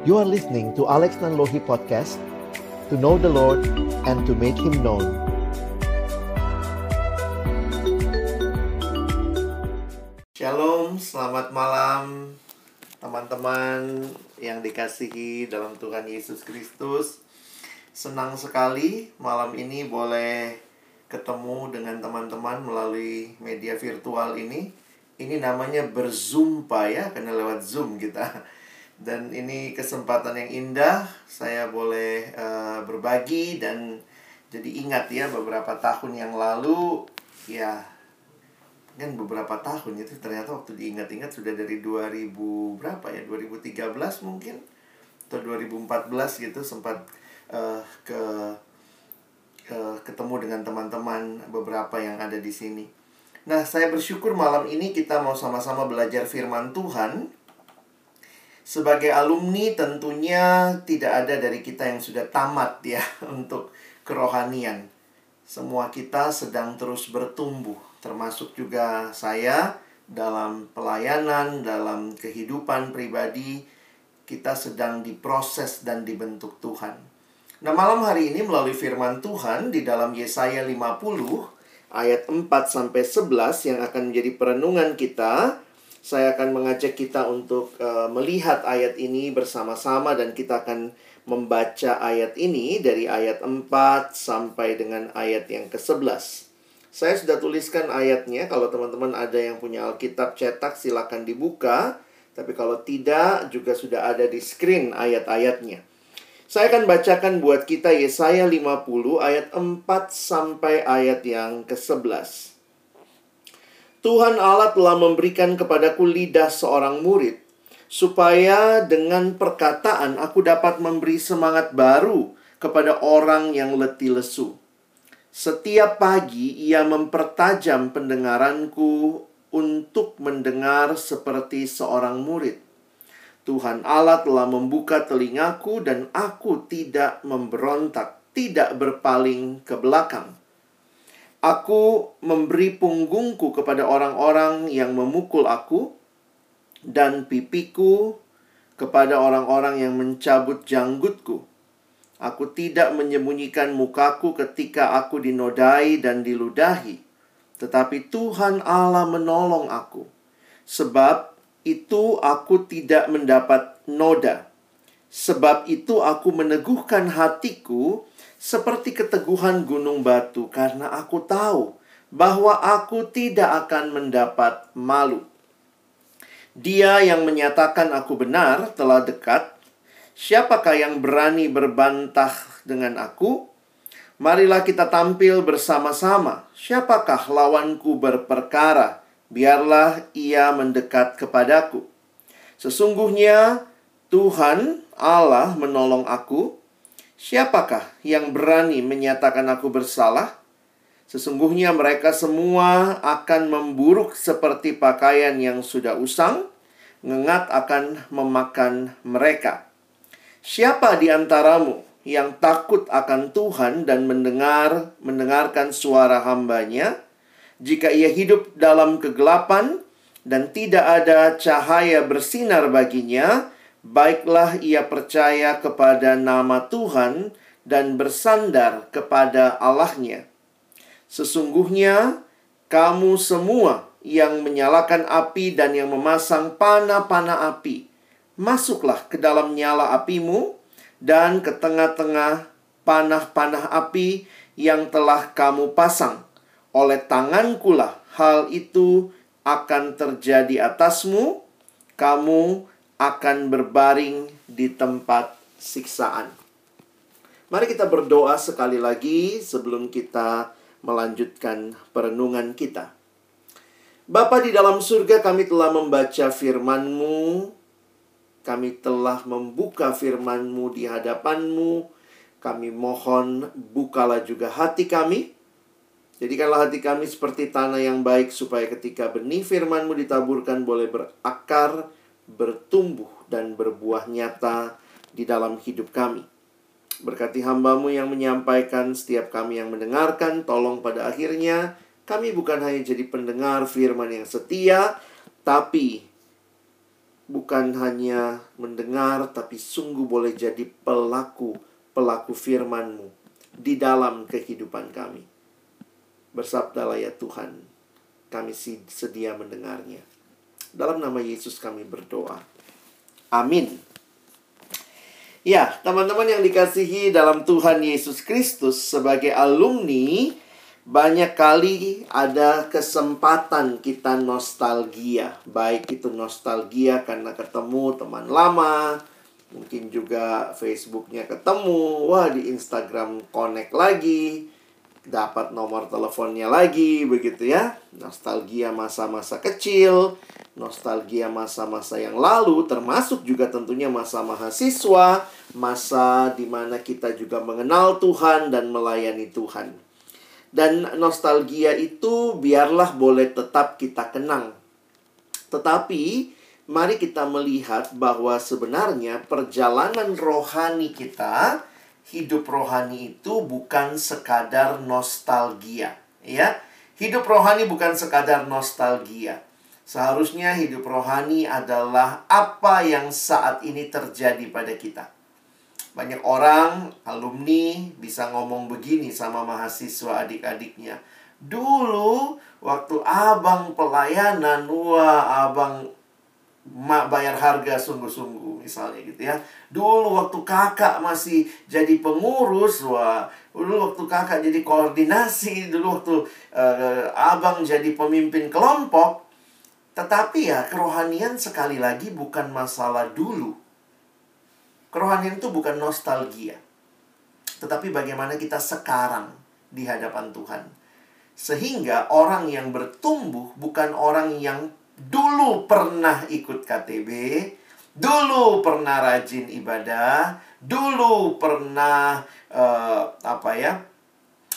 You are listening to Alex Nanlohi Podcast To know the Lord and to make Him known Shalom, selamat malam teman-teman yang dikasihi dalam Tuhan Yesus Kristus. Senang sekali malam ini boleh ketemu dengan teman-teman melalui media virtual ini. Ini namanya berzumpa ya, karena lewat Zoom kita. Dan ini kesempatan yang indah, saya boleh uh, berbagi dan jadi ingat ya beberapa tahun yang lalu ya kan beberapa tahun itu ternyata waktu diingat-ingat sudah dari 2000 berapa ya 2013 mungkin atau 2014 gitu sempat uh, ke uh, ketemu dengan teman-teman beberapa yang ada di sini. Nah, saya bersyukur malam ini kita mau sama-sama belajar firman Tuhan. Sebagai alumni tentunya tidak ada dari kita yang sudah tamat ya untuk kerohanian. Semua kita sedang terus bertumbuh termasuk juga saya dalam pelayanan, dalam kehidupan pribadi, kita sedang diproses dan dibentuk Tuhan. Nah, malam hari ini melalui firman Tuhan di dalam Yesaya 50 ayat 4 sampai 11 yang akan menjadi perenungan kita, saya akan mengajak kita untuk uh, melihat ayat ini bersama-sama dan kita akan membaca ayat ini dari ayat 4 sampai dengan ayat yang ke-11. Saya sudah tuliskan ayatnya. Kalau teman-teman ada yang punya Alkitab cetak, silakan dibuka. Tapi kalau tidak, juga sudah ada di screen ayat-ayatnya. Saya akan bacakan buat kita Yesaya 50 ayat 4 sampai ayat yang ke-11. Tuhan Allah telah memberikan kepadaku lidah seorang murid, supaya dengan perkataan aku dapat memberi semangat baru kepada orang yang letih lesu. Setiap pagi ia mempertajam pendengaranku untuk mendengar seperti seorang murid. Tuhan Allah telah membuka telingaku dan aku tidak memberontak, tidak berpaling ke belakang. Aku memberi punggungku kepada orang-orang yang memukul aku dan pipiku kepada orang-orang yang mencabut janggutku. Aku tidak menyembunyikan mukaku ketika aku dinodai dan diludahi, tetapi Tuhan Allah menolong aku. Sebab itu aku tidak mendapat noda. Sebab itu aku meneguhkan hatiku seperti keteguhan gunung batu karena aku tahu bahwa aku tidak akan mendapat malu. Dia yang menyatakan aku benar telah dekat Siapakah yang berani berbantah dengan aku? Marilah kita tampil bersama-sama. Siapakah lawanku berperkara? Biarlah ia mendekat kepadaku. Sesungguhnya Tuhan Allah menolong aku. Siapakah yang berani menyatakan aku bersalah? Sesungguhnya mereka semua akan memburuk seperti pakaian yang sudah usang, ngengat akan memakan mereka. Siapa di antaramu yang takut akan Tuhan dan mendengar mendengarkan suara hambanya jika ia hidup dalam kegelapan dan tidak ada cahaya bersinar baginya baiklah ia percaya kepada nama Tuhan dan bersandar kepada Allahnya sesungguhnya kamu semua yang menyalakan api dan yang memasang panah-panah api masuklah ke dalam nyala apimu dan ke tengah-tengah panah-panah api yang telah kamu pasang. Oleh tangankulah hal itu akan terjadi atasmu, kamu akan berbaring di tempat siksaan. Mari kita berdoa sekali lagi sebelum kita melanjutkan perenungan kita. Bapa di dalam surga kami telah membaca firman-Mu kami telah membuka firman-Mu di hadapan-Mu. Kami mohon bukalah juga hati kami. Jadikanlah hati kami seperti tanah yang baik supaya ketika benih firman-Mu ditaburkan boleh berakar, bertumbuh, dan berbuah nyata di dalam hidup kami. Berkati hambamu yang menyampaikan, setiap kami yang mendengarkan, tolong pada akhirnya kami bukan hanya jadi pendengar firman yang setia, tapi bukan hanya mendengar tapi sungguh boleh jadi pelaku pelaku firman-Mu di dalam kehidupan kami. Bersabdalah ya Tuhan, kami sedia mendengarnya. Dalam nama Yesus kami berdoa. Amin. Ya, teman-teman yang dikasihi dalam Tuhan Yesus Kristus sebagai alumni banyak kali ada kesempatan kita nostalgia. Baik itu nostalgia karena ketemu teman lama, mungkin juga Facebooknya ketemu, wah di Instagram connect lagi, dapat nomor teleponnya lagi, begitu ya. Nostalgia masa-masa kecil, nostalgia masa-masa yang lalu, termasuk juga tentunya masa mahasiswa, masa di mana kita juga mengenal Tuhan dan melayani Tuhan. Dan nostalgia itu biarlah boleh tetap kita kenang. Tetapi mari kita melihat bahwa sebenarnya perjalanan rohani kita, hidup rohani itu bukan sekadar nostalgia, ya. Hidup rohani bukan sekadar nostalgia. Seharusnya hidup rohani adalah apa yang saat ini terjadi pada kita. Banyak orang, alumni, bisa ngomong begini sama mahasiswa adik-adiknya. Dulu, waktu abang pelayanan, wah abang mak bayar harga sungguh-sungguh misalnya gitu ya. Dulu waktu kakak masih jadi pengurus, wah dulu waktu kakak jadi koordinasi, dulu waktu uh, abang jadi pemimpin kelompok. Tetapi ya kerohanian sekali lagi bukan masalah dulu Kerohanian itu bukan nostalgia. Tetapi bagaimana kita sekarang di hadapan Tuhan. Sehingga orang yang bertumbuh bukan orang yang dulu pernah ikut KTB, dulu pernah rajin ibadah, dulu pernah uh, apa ya?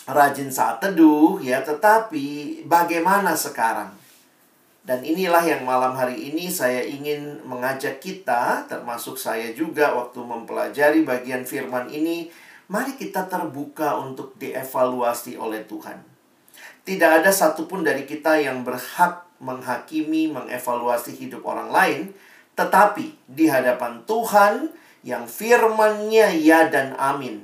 rajin saat teduh ya, tetapi bagaimana sekarang? Dan inilah yang malam hari ini saya ingin mengajak kita, termasuk saya juga waktu mempelajari bagian firman ini, mari kita terbuka untuk dievaluasi oleh Tuhan. Tidak ada satupun dari kita yang berhak menghakimi, mengevaluasi hidup orang lain, tetapi di hadapan Tuhan yang firmannya ya dan amin.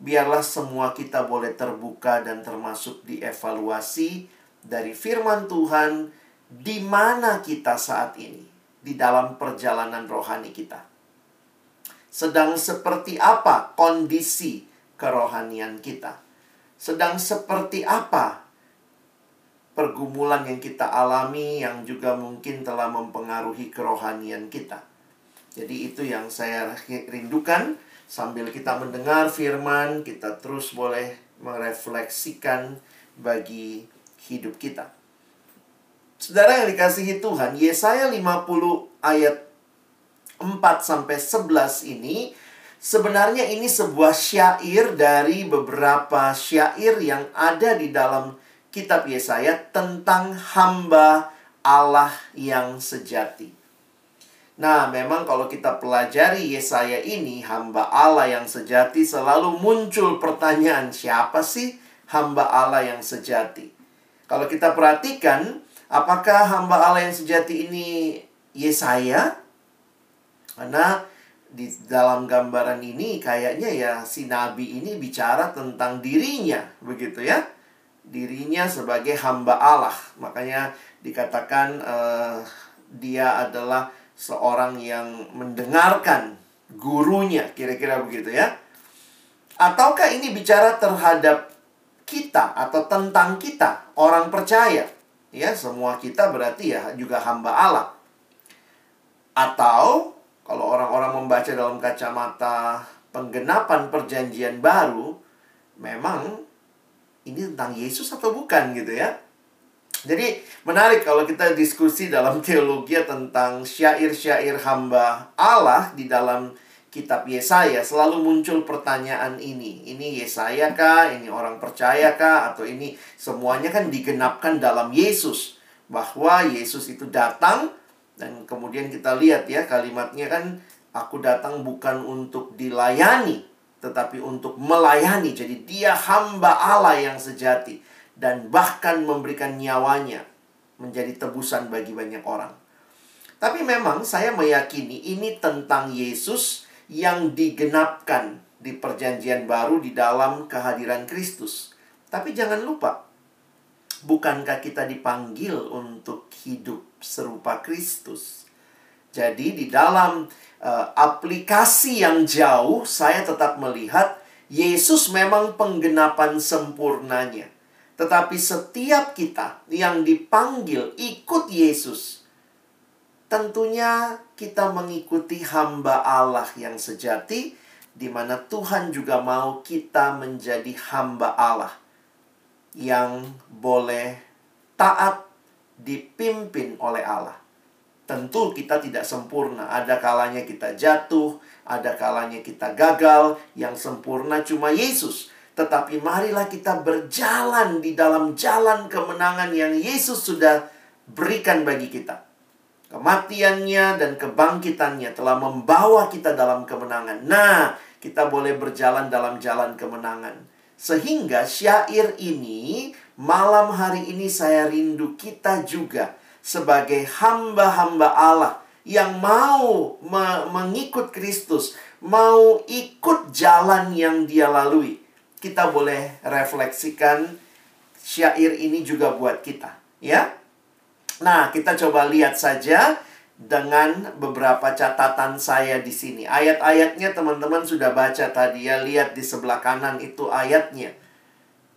Biarlah semua kita boleh terbuka dan termasuk dievaluasi dari firman Tuhan di mana kita saat ini di dalam perjalanan rohani kita. Sedang seperti apa kondisi kerohanian kita? Sedang seperti apa pergumulan yang kita alami yang juga mungkin telah mempengaruhi kerohanian kita? Jadi itu yang saya rindukan sambil kita mendengar firman, kita terus boleh merefleksikan bagi hidup kita. Saudara yang dikasihi Tuhan, Yesaya 50 ayat 4 sampai 11 ini sebenarnya ini sebuah syair dari beberapa syair yang ada di dalam kitab Yesaya tentang hamba Allah yang sejati. Nah, memang kalau kita pelajari Yesaya ini, hamba Allah yang sejati selalu muncul pertanyaan, siapa sih hamba Allah yang sejati? Kalau kita perhatikan, Apakah hamba Allah yang sejati ini Yesaya? Karena di dalam gambaran ini kayaknya ya si nabi ini bicara tentang dirinya, begitu ya. Dirinya sebagai hamba Allah. Makanya dikatakan uh, dia adalah seorang yang mendengarkan gurunya, kira-kira begitu ya. Ataukah ini bicara terhadap kita atau tentang kita, orang percaya? Ya, semua kita berarti ya juga hamba Allah. Atau kalau orang-orang membaca dalam kacamata penggenapan perjanjian baru, memang ini tentang Yesus atau bukan gitu ya. Jadi menarik kalau kita diskusi dalam teologi tentang syair-syair hamba Allah di dalam kitab Yesaya selalu muncul pertanyaan ini. Ini Yesaya kah? Ini orang percaya kah? Atau ini semuanya kan digenapkan dalam Yesus. Bahwa Yesus itu datang dan kemudian kita lihat ya kalimatnya kan aku datang bukan untuk dilayani tetapi untuk melayani. Jadi dia hamba Allah yang sejati dan bahkan memberikan nyawanya menjadi tebusan bagi banyak orang. Tapi memang saya meyakini ini tentang Yesus yang digenapkan di perjanjian baru di dalam kehadiran Kristus. Tapi jangan lupa, bukankah kita dipanggil untuk hidup serupa Kristus? Jadi di dalam uh, aplikasi yang jauh, saya tetap melihat Yesus memang penggenapan sempurnanya. Tetapi setiap kita yang dipanggil ikut Yesus, tentunya kita mengikuti hamba Allah yang sejati, di mana Tuhan juga mau kita menjadi hamba Allah yang boleh taat dipimpin oleh Allah. Tentu kita tidak sempurna, ada kalanya kita jatuh, ada kalanya kita gagal, yang sempurna cuma Yesus. Tetapi marilah kita berjalan di dalam jalan kemenangan yang Yesus sudah berikan bagi kita. Kematiannya dan kebangkitannya telah membawa kita dalam kemenangan. Nah, kita boleh berjalan dalam jalan kemenangan. Sehingga syair ini, malam hari ini saya rindu kita juga sebagai hamba-hamba Allah yang mau me mengikut Kristus, mau ikut jalan yang dia lalui. Kita boleh refleksikan syair ini juga buat kita, ya. Nah, kita coba lihat saja dengan beberapa catatan saya di sini. Ayat-ayatnya teman-teman sudah baca tadi ya, lihat di sebelah kanan itu ayatnya.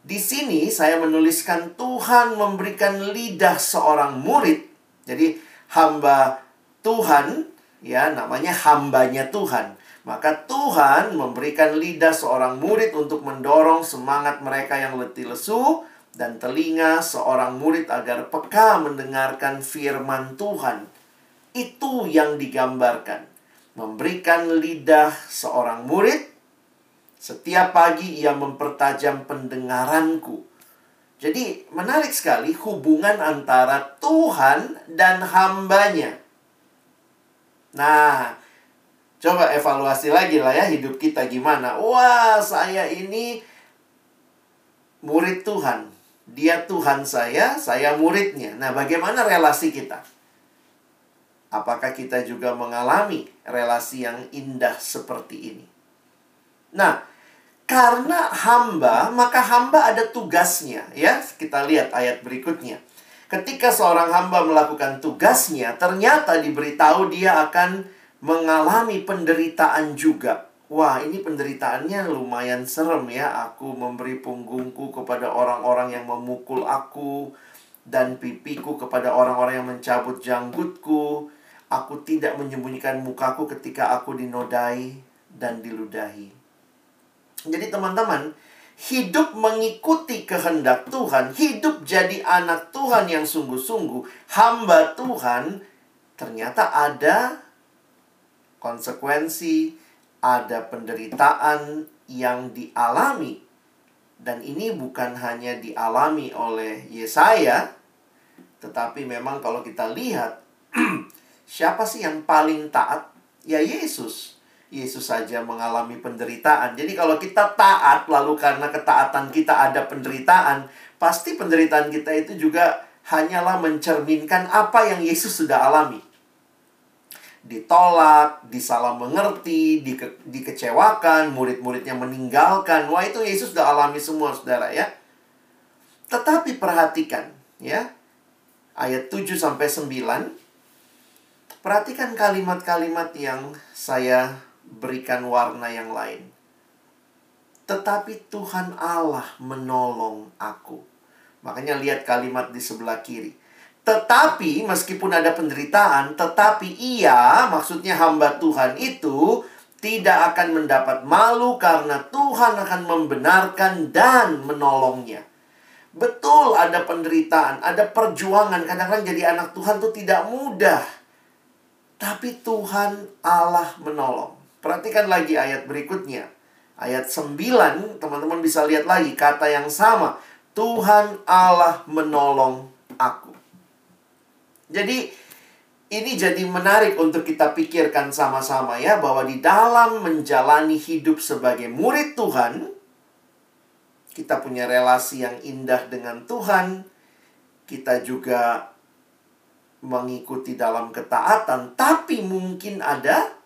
Di sini saya menuliskan Tuhan memberikan lidah seorang murid. Jadi hamba Tuhan ya namanya hambanya Tuhan. Maka Tuhan memberikan lidah seorang murid untuk mendorong semangat mereka yang letih lesu dan telinga seorang murid agar peka mendengarkan firman Tuhan. Itu yang digambarkan. Memberikan lidah seorang murid. Setiap pagi ia mempertajam pendengaranku. Jadi menarik sekali hubungan antara Tuhan dan hambanya. Nah, coba evaluasi lagi lah ya hidup kita gimana. Wah, saya ini murid Tuhan. Dia Tuhan saya, saya muridnya. Nah, bagaimana relasi kita? Apakah kita juga mengalami relasi yang indah seperti ini? Nah, karena hamba, maka hamba ada tugasnya, ya. Kita lihat ayat berikutnya. Ketika seorang hamba melakukan tugasnya, ternyata diberitahu dia akan mengalami penderitaan juga. Wah, ini penderitaannya lumayan serem ya. Aku memberi punggungku kepada orang-orang yang memukul aku dan pipiku kepada orang-orang yang mencabut janggutku. Aku tidak menyembunyikan mukaku ketika aku dinodai dan diludahi. Jadi teman-teman, hidup mengikuti kehendak Tuhan, hidup jadi anak Tuhan yang sungguh-sungguh, hamba Tuhan, ternyata ada konsekuensi, ada penderitaan yang dialami. Dan ini bukan hanya dialami oleh Yesaya tetapi memang kalau kita lihat siapa sih yang paling taat? Ya Yesus Yesus saja mengalami penderitaan jadi kalau kita taat lalu karena ketaatan kita ada penderitaan pasti penderitaan kita itu juga hanyalah mencerminkan apa yang Yesus sudah alami ditolak, disalah mengerti, dike, dikecewakan, murid-muridnya meninggalkan. Wah, itu Yesus sudah alami semua, Saudara ya. Tetapi perhatikan ya. Ayat 7 sampai 9. Perhatikan kalimat-kalimat yang saya berikan warna yang lain. Tetapi Tuhan Allah menolong aku. Makanya lihat kalimat di sebelah kiri tetapi meskipun ada penderitaan, tetapi ia, maksudnya hamba Tuhan itu, tidak akan mendapat malu karena Tuhan akan membenarkan dan menolongnya. Betul ada penderitaan, ada perjuangan. Kadang-kadang jadi anak Tuhan itu tidak mudah. Tapi Tuhan Allah menolong. Perhatikan lagi ayat berikutnya. Ayat 9, teman-teman bisa lihat lagi kata yang sama. Tuhan Allah menolong aku. Jadi ini jadi menarik untuk kita pikirkan sama-sama ya bahwa di dalam menjalani hidup sebagai murid Tuhan kita punya relasi yang indah dengan Tuhan. Kita juga mengikuti dalam ketaatan, tapi mungkin ada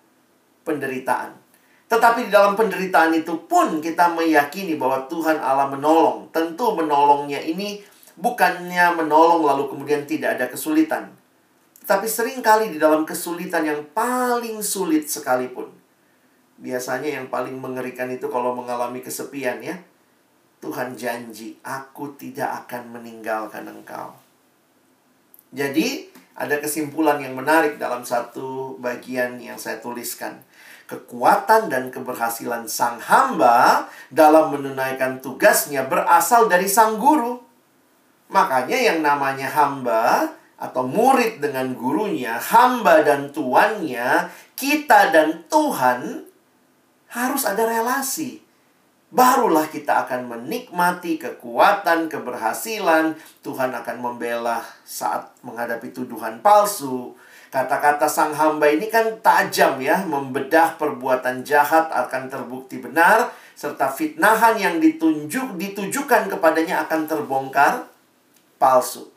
penderitaan. Tetapi di dalam penderitaan itu pun kita meyakini bahwa Tuhan Allah menolong. Tentu menolongnya ini bukannya menolong lalu kemudian tidak ada kesulitan. Tapi sering kali di dalam kesulitan yang paling sulit sekalipun. Biasanya yang paling mengerikan itu kalau mengalami kesepian ya. Tuhan janji, aku tidak akan meninggalkan engkau. Jadi, ada kesimpulan yang menarik dalam satu bagian yang saya tuliskan kekuatan dan keberhasilan sang hamba dalam menunaikan tugasnya berasal dari sang guru. Makanya yang namanya hamba atau murid dengan gurunya, hamba dan tuannya, kita dan Tuhan harus ada relasi. Barulah kita akan menikmati kekuatan, keberhasilan. Tuhan akan membela saat menghadapi tuduhan palsu Kata-kata sang hamba ini kan tajam ya, membedah perbuatan jahat akan terbukti benar, serta fitnahan yang ditunjuk ditujukan kepadanya akan terbongkar palsu.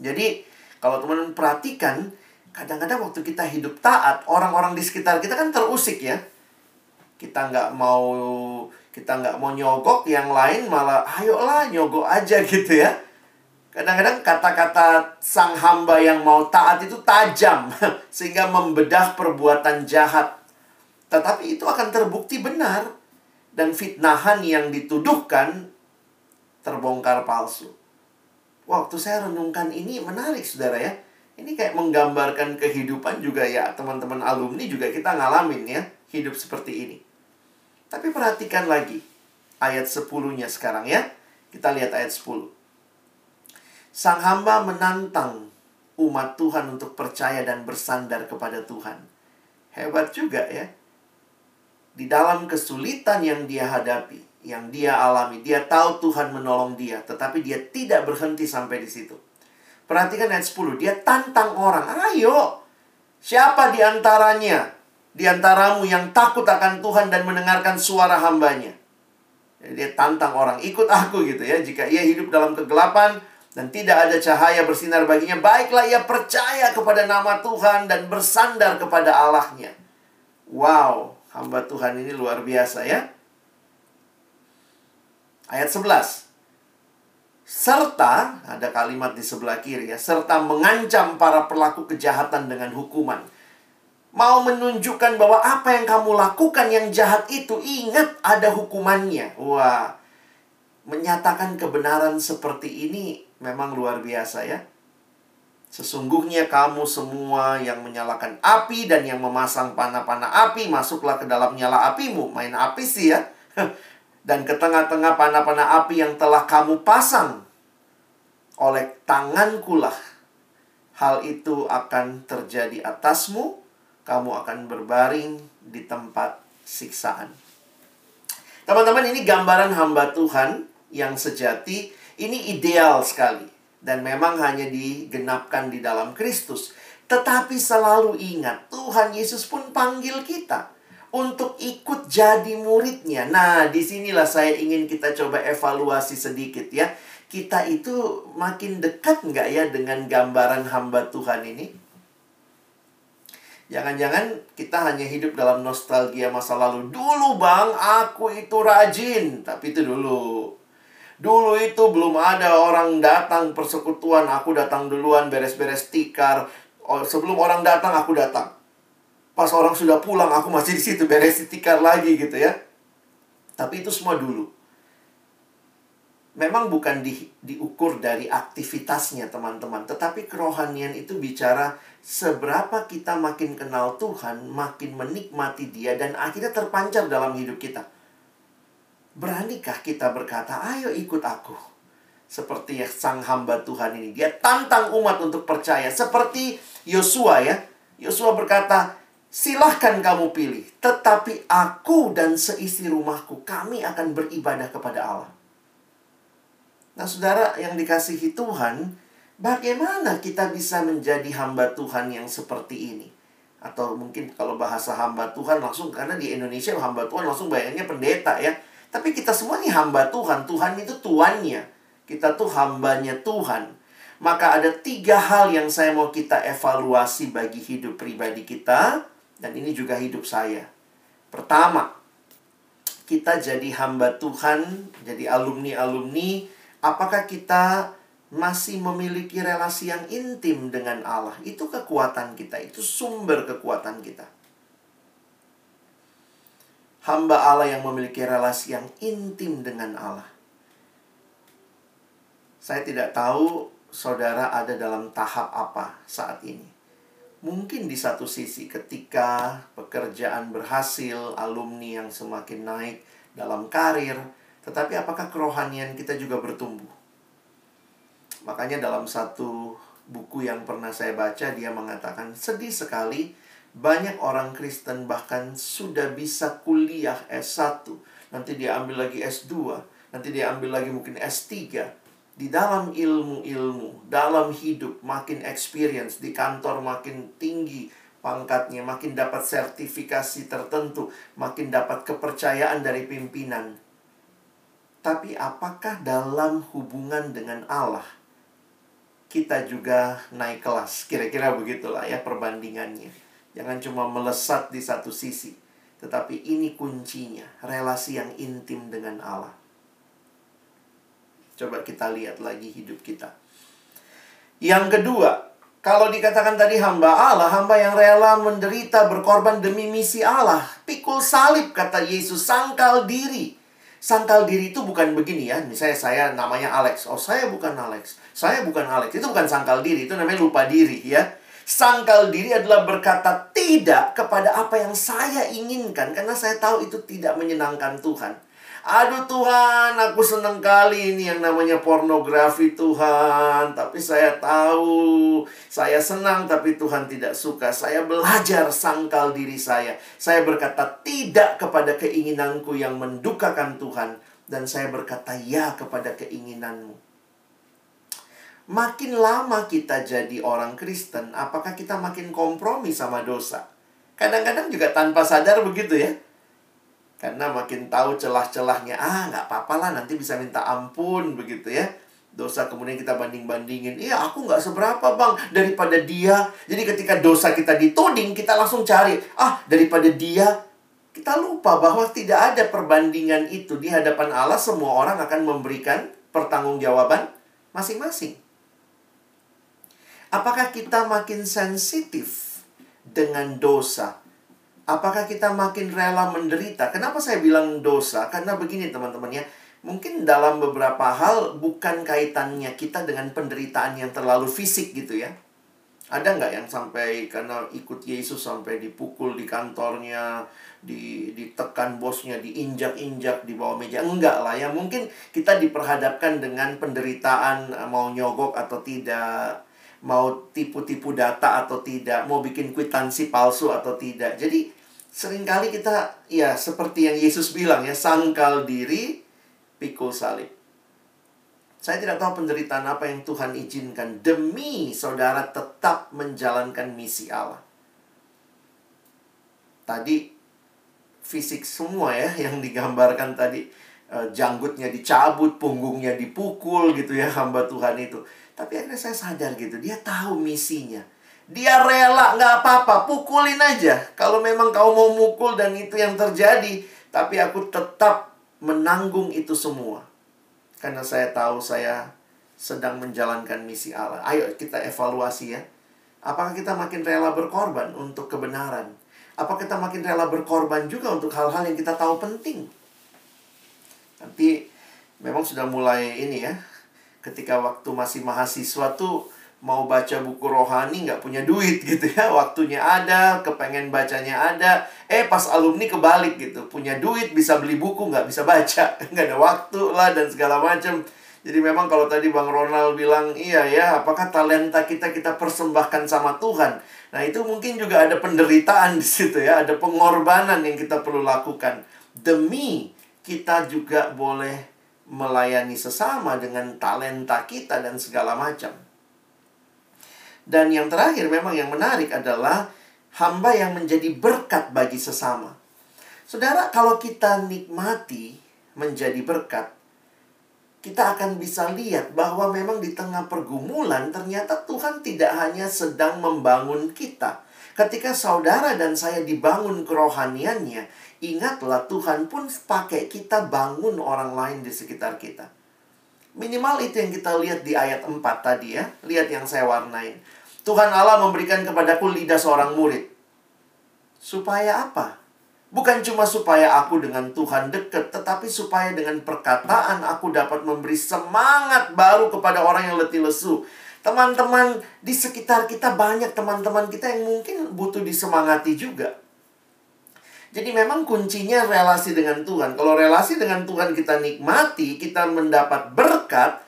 Jadi, kalau teman-teman perhatikan, kadang-kadang waktu kita hidup taat, orang-orang di sekitar kita kan terusik ya. Kita nggak mau kita nggak mau nyogok, yang lain malah ayolah nyogok aja gitu ya. Kadang-kadang kata-kata sang hamba yang mau taat itu tajam sehingga membedah perbuatan jahat. Tetapi itu akan terbukti benar dan fitnahan yang dituduhkan terbongkar palsu. Waktu saya renungkan ini menarik Saudara ya. Ini kayak menggambarkan kehidupan juga ya teman-teman alumni juga kita ngalamin ya hidup seperti ini. Tapi perhatikan lagi ayat 10-nya sekarang ya. Kita lihat ayat 10. Sang hamba menantang umat Tuhan untuk percaya dan bersandar kepada Tuhan. Hebat juga ya. Di dalam kesulitan yang dia hadapi, yang dia alami, dia tahu Tuhan menolong dia, tetapi dia tidak berhenti sampai di situ. Perhatikan ayat 10, dia tantang orang, "Ayo, siapa di antaranya, di antaramu yang takut akan Tuhan dan mendengarkan suara hambanya?" Jadi dia tantang orang, "Ikut aku," gitu ya. Jika ia hidup dalam kegelapan, dan tidak ada cahaya bersinar baginya, baiklah ia percaya kepada nama Tuhan dan bersandar kepada Allahnya. Wow, hamba Tuhan ini luar biasa ya. Ayat 11. Serta, ada kalimat di sebelah kiri ya, serta mengancam para pelaku kejahatan dengan hukuman. Mau menunjukkan bahwa apa yang kamu lakukan yang jahat itu, ingat ada hukumannya. Wah, menyatakan kebenaran seperti ini memang luar biasa ya. Sesungguhnya kamu semua yang menyalakan api dan yang memasang panah-panah api, masuklah ke dalam nyala apimu. Main api sih ya. Dan ke tengah-tengah panah-panah api yang telah kamu pasang oleh tangankulah. Hal itu akan terjadi atasmu, kamu akan berbaring di tempat siksaan. Teman-teman, ini gambaran hamba Tuhan yang sejati ini ideal sekali dan memang hanya digenapkan di dalam Kristus. Tetapi selalu ingat, Tuhan Yesus pun panggil kita untuk ikut jadi muridnya. Nah, di sinilah saya ingin kita coba evaluasi sedikit ya. Kita itu makin dekat nggak ya dengan gambaran hamba Tuhan ini? Jangan-jangan kita hanya hidup dalam nostalgia masa lalu. Dulu bang, aku itu rajin. Tapi itu dulu. Dulu itu belum ada orang datang persekutuan, aku datang duluan beres-beres tikar. Oh, sebelum orang datang, aku datang. Pas orang sudah pulang, aku masih di situ beres tikar lagi gitu ya. Tapi itu semua dulu. Memang bukan di, diukur dari aktivitasnya teman-teman, tetapi kerohanian itu bicara seberapa kita makin kenal Tuhan, makin menikmati Dia dan akhirnya terpancar dalam hidup kita. Beranikah kita berkata, ayo ikut aku. Seperti yang sang hamba Tuhan ini. Dia tantang umat untuk percaya. Seperti Yosua ya. Yosua berkata, silahkan kamu pilih. Tetapi aku dan seisi rumahku, kami akan beribadah kepada Allah. Nah saudara yang dikasihi Tuhan, bagaimana kita bisa menjadi hamba Tuhan yang seperti ini? Atau mungkin kalau bahasa hamba Tuhan langsung, karena di Indonesia hamba Tuhan langsung bayangnya pendeta ya tapi kita semua ini hamba Tuhan. Tuhan itu tuannya. Kita tuh hambanya Tuhan. Maka ada tiga hal yang saya mau kita evaluasi bagi hidup pribadi kita. Dan ini juga hidup saya. Pertama, kita jadi hamba Tuhan, jadi alumni-alumni, apakah kita masih memiliki relasi yang intim dengan Allah? Itu kekuatan kita, itu sumber kekuatan kita. Hamba Allah yang memiliki relasi yang intim dengan Allah. Saya tidak tahu saudara ada dalam tahap apa saat ini. Mungkin di satu sisi ketika pekerjaan berhasil, alumni yang semakin naik dalam karir, tetapi apakah kerohanian kita juga bertumbuh? Makanya dalam satu buku yang pernah saya baca dia mengatakan sedih sekali banyak orang Kristen bahkan sudah bisa kuliah S1, nanti dia ambil lagi S2, nanti dia ambil lagi mungkin S3 di dalam ilmu-ilmu, dalam hidup makin experience, di kantor makin tinggi pangkatnya, makin dapat sertifikasi tertentu, makin dapat kepercayaan dari pimpinan. Tapi apakah dalam hubungan dengan Allah kita juga naik kelas? Kira-kira begitulah ya perbandingannya. Jangan cuma melesat di satu sisi, tetapi ini kuncinya, relasi yang intim dengan Allah. Coba kita lihat lagi hidup kita. Yang kedua, kalau dikatakan tadi hamba Allah, hamba yang rela menderita berkorban demi misi Allah. Pikul salib kata Yesus, sangkal diri. Sangkal diri itu bukan begini ya. Misalnya saya namanya Alex. Oh, saya bukan Alex. Saya bukan Alex. Itu bukan sangkal diri, itu namanya lupa diri ya. Sangkal diri adalah berkata tidak kepada apa yang saya inginkan karena saya tahu itu tidak menyenangkan Tuhan. Aduh Tuhan, aku senang kali ini yang namanya pornografi Tuhan. Tapi saya tahu, saya senang tapi Tuhan tidak suka. Saya belajar sangkal diri saya. Saya berkata tidak kepada keinginanku yang mendukakan Tuhan. Dan saya berkata ya kepada keinginanmu. Makin lama kita jadi orang Kristen, apakah kita makin kompromi sama dosa? Kadang-kadang juga tanpa sadar begitu ya karena makin tahu celah-celahnya, ah nggak apa-apa lah nanti bisa minta ampun begitu ya. Dosa kemudian kita banding-bandingin, iya aku nggak seberapa bang daripada dia. Jadi ketika dosa kita dituding, kita langsung cari, ah daripada dia. Kita lupa bahwa tidak ada perbandingan itu di hadapan Allah semua orang akan memberikan pertanggungjawaban masing-masing. Apakah kita makin sensitif dengan dosa Apakah kita makin rela menderita? Kenapa saya bilang dosa? Karena begini teman-teman ya. Mungkin dalam beberapa hal bukan kaitannya kita dengan penderitaan yang terlalu fisik gitu ya. Ada nggak yang sampai karena ikut Yesus sampai dipukul di kantornya, di, ditekan bosnya, diinjak-injak di bawah meja? Enggak lah ya. Mungkin kita diperhadapkan dengan penderitaan mau nyogok atau tidak, mau tipu-tipu data atau tidak, mau bikin kwitansi palsu atau tidak. Jadi sering kali kita ya seperti yang Yesus bilang ya sangkal diri pikul salib. Saya tidak tahu penderitaan apa yang Tuhan izinkan demi saudara tetap menjalankan misi Allah. Tadi fisik semua ya yang digambarkan tadi e, janggutnya dicabut, punggungnya dipukul gitu ya hamba Tuhan itu. Tapi akhirnya saya sadar gitu, dia tahu misinya dia rela, nggak apa-apa, pukulin aja. Kalau memang kau mau mukul dan itu yang terjadi, tapi aku tetap menanggung itu semua. Karena saya tahu saya sedang menjalankan misi Allah. Ayo kita evaluasi ya. Apakah kita makin rela berkorban untuk kebenaran? Apakah kita makin rela berkorban juga untuk hal-hal yang kita tahu penting? Nanti memang sudah mulai ini ya. Ketika waktu masih mahasiswa tuh mau baca buku rohani nggak punya duit gitu ya waktunya ada kepengen bacanya ada eh pas alumni kebalik gitu punya duit bisa beli buku nggak bisa baca nggak ada waktu lah dan segala macam jadi memang kalau tadi bang Ronald bilang iya ya apakah talenta kita kita persembahkan sama Tuhan? Nah itu mungkin juga ada penderitaan di situ ya ada pengorbanan yang kita perlu lakukan. Demi kita juga boleh melayani sesama dengan talenta kita dan segala macam dan yang terakhir memang yang menarik adalah hamba yang menjadi berkat bagi sesama. Saudara, kalau kita nikmati menjadi berkat, kita akan bisa lihat bahwa memang di tengah pergumulan ternyata Tuhan tidak hanya sedang membangun kita. Ketika saudara dan saya dibangun kerohaniannya, ingatlah Tuhan pun pakai kita bangun orang lain di sekitar kita. Minimal itu yang kita lihat di ayat 4 tadi ya. Lihat yang saya warnain. Tuhan Allah memberikan kepadaku lidah seorang murid. Supaya apa? Bukan cuma supaya aku dengan Tuhan dekat, tetapi supaya dengan perkataan aku dapat memberi semangat baru kepada orang yang letih lesu. Teman-teman di sekitar kita banyak teman-teman kita yang mungkin butuh disemangati juga. Jadi memang kuncinya relasi dengan Tuhan. Kalau relasi dengan Tuhan kita nikmati, kita mendapat berkat.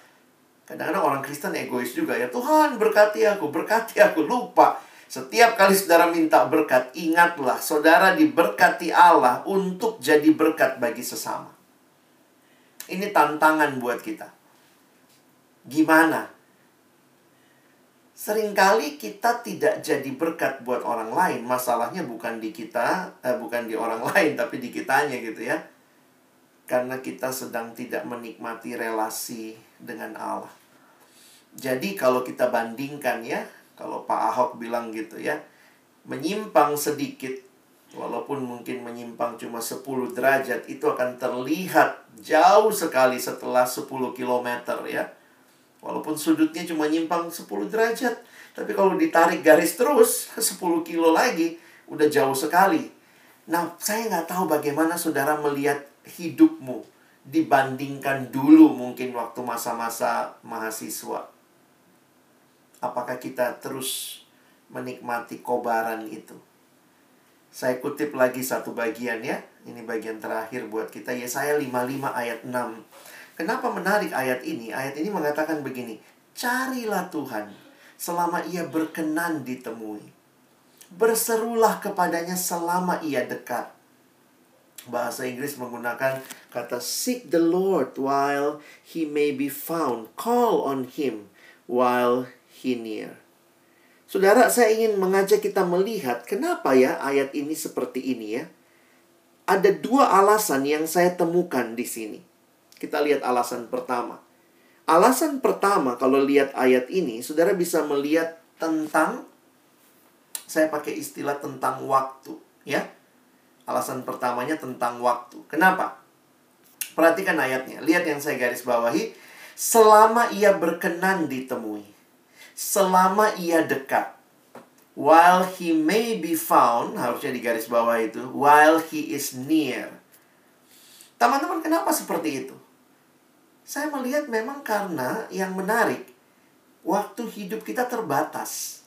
Kadang-kadang orang Kristen egois juga ya. Tuhan berkati aku, berkati aku, lupa. Setiap kali saudara minta berkat, ingatlah saudara diberkati Allah untuk jadi berkat bagi sesama. Ini tantangan buat kita. Gimana? Seringkali kita tidak jadi berkat buat orang lain. Masalahnya bukan di kita, eh, bukan di orang lain, tapi di kitanya gitu ya. Karena kita sedang tidak menikmati relasi dengan Allah. Jadi kalau kita bandingkan ya, kalau Pak Ahok bilang gitu ya, menyimpang sedikit, walaupun mungkin menyimpang cuma 10 derajat, itu akan terlihat jauh sekali setelah 10 km ya. Walaupun sudutnya cuma nyimpang 10 derajat, tapi kalau ditarik garis terus 10 kilo lagi, udah jauh sekali. Nah, saya nggak tahu bagaimana saudara melihat hidupmu dibandingkan dulu mungkin waktu masa-masa mahasiswa apakah kita terus menikmati kobaran itu. Saya kutip lagi satu bagian ya. Ini bagian terakhir buat kita. Yesaya 55 ayat 6. Kenapa menarik ayat ini? Ayat ini mengatakan begini. Carilah Tuhan selama ia berkenan ditemui. Berserulah kepadanya selama ia dekat. Bahasa Inggris menggunakan kata seek the Lord while he may be found. Call on him while he near. Saudara, saya ingin mengajak kita melihat kenapa ya ayat ini seperti ini ya. Ada dua alasan yang saya temukan di sini. Kita lihat alasan pertama. Alasan pertama kalau lihat ayat ini, saudara bisa melihat tentang saya pakai istilah tentang waktu, ya. Alasan pertamanya tentang waktu. Kenapa? Perhatikan ayatnya. Lihat yang saya garis bawahi. Selama ia berkenan ditemui selama ia dekat. While he may be found, harusnya di garis bawah itu, while he is near. Teman-teman, kenapa seperti itu? Saya melihat memang karena yang menarik, waktu hidup kita terbatas.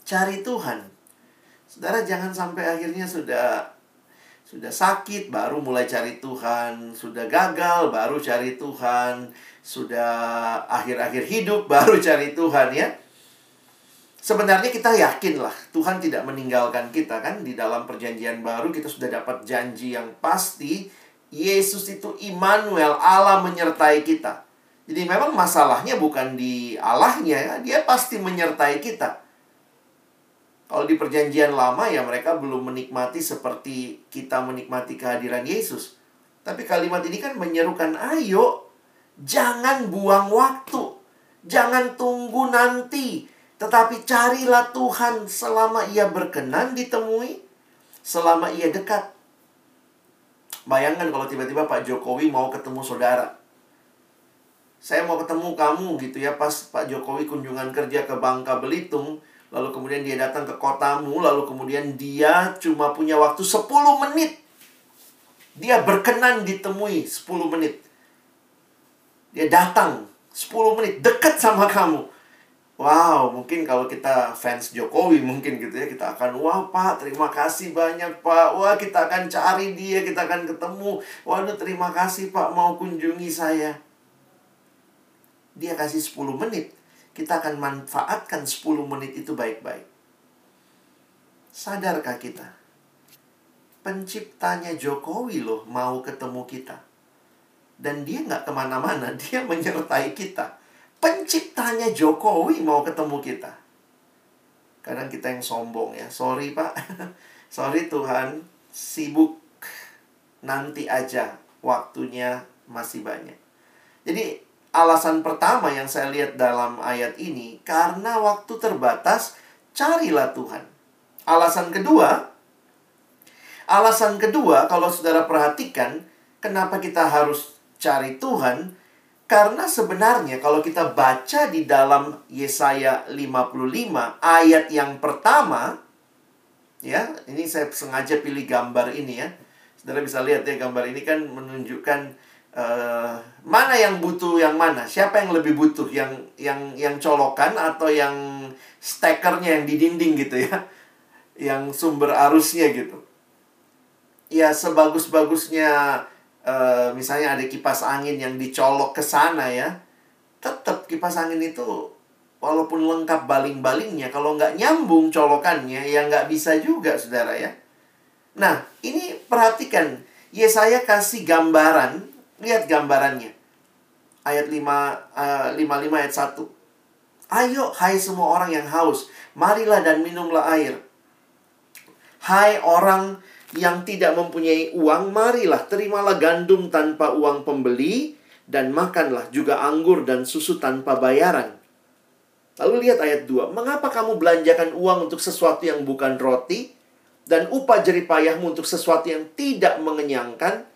Cari Tuhan. Saudara jangan sampai akhirnya sudah sudah sakit baru mulai cari Tuhan, sudah gagal baru cari Tuhan, sudah akhir-akhir hidup baru cari Tuhan ya. Sebenarnya kita yakin lah Tuhan tidak meninggalkan kita kan di dalam perjanjian baru kita sudah dapat janji yang pasti Yesus itu Immanuel Allah menyertai kita. Jadi memang masalahnya bukan di Allahnya ya, dia pasti menyertai kita. Kalau di perjanjian lama ya mereka belum menikmati seperti kita menikmati kehadiran Yesus. Tapi kalimat ini kan menyerukan, ayo jangan buang waktu. Jangan tunggu nanti. Tetapi carilah Tuhan selama ia berkenan ditemui. Selama ia dekat. Bayangkan kalau tiba-tiba Pak Jokowi mau ketemu saudara. Saya mau ketemu kamu gitu ya pas Pak Jokowi kunjungan kerja ke Bangka Belitung lalu kemudian dia datang ke kotamu, lalu kemudian dia cuma punya waktu 10 menit. Dia berkenan ditemui 10 menit. Dia datang 10 menit dekat sama kamu. Wow, mungkin kalau kita fans Jokowi mungkin gitu ya kita akan wah Pak terima kasih banyak Pak wah kita akan cari dia kita akan ketemu waduh terima kasih Pak mau kunjungi saya dia kasih 10 menit kita akan manfaatkan 10 menit itu baik-baik. Sadarkah kita? Penciptanya Jokowi loh mau ketemu kita. Dan dia nggak ke mana-mana, dia menyertai kita. Penciptanya Jokowi mau ketemu kita. Kadang kita yang sombong ya, sorry pak, sorry Tuhan, sibuk nanti aja, waktunya masih banyak. Jadi alasan pertama yang saya lihat dalam ayat ini karena waktu terbatas carilah Tuhan. Alasan kedua Alasan kedua kalau Saudara perhatikan kenapa kita harus cari Tuhan karena sebenarnya kalau kita baca di dalam Yesaya 55 ayat yang pertama ya, ini saya sengaja pilih gambar ini ya. Saudara bisa lihat ya gambar ini kan menunjukkan uh, mana yang butuh yang mana, siapa yang lebih butuh, yang yang yang colokan atau yang stekernya yang di dinding gitu ya. Yang sumber arusnya gitu. Ya sebagus-bagusnya uh, misalnya ada kipas angin yang dicolok ke sana ya, tetap kipas angin itu walaupun lengkap baling-balingnya, kalau nggak nyambung colokannya, ya nggak bisa juga, saudara ya. Nah, ini perhatikan. Yesaya kasih gambaran. Lihat gambarannya. Ayat 5, uh, 55 ayat 1. Ayo, hai semua orang yang haus. Marilah dan minumlah air. Hai orang yang tidak mempunyai uang, marilah terimalah gandum tanpa uang pembeli dan makanlah juga anggur dan susu tanpa bayaran. Lalu lihat ayat 2. Mengapa kamu belanjakan uang untuk sesuatu yang bukan roti dan upah jeripayahmu untuk sesuatu yang tidak mengenyangkan?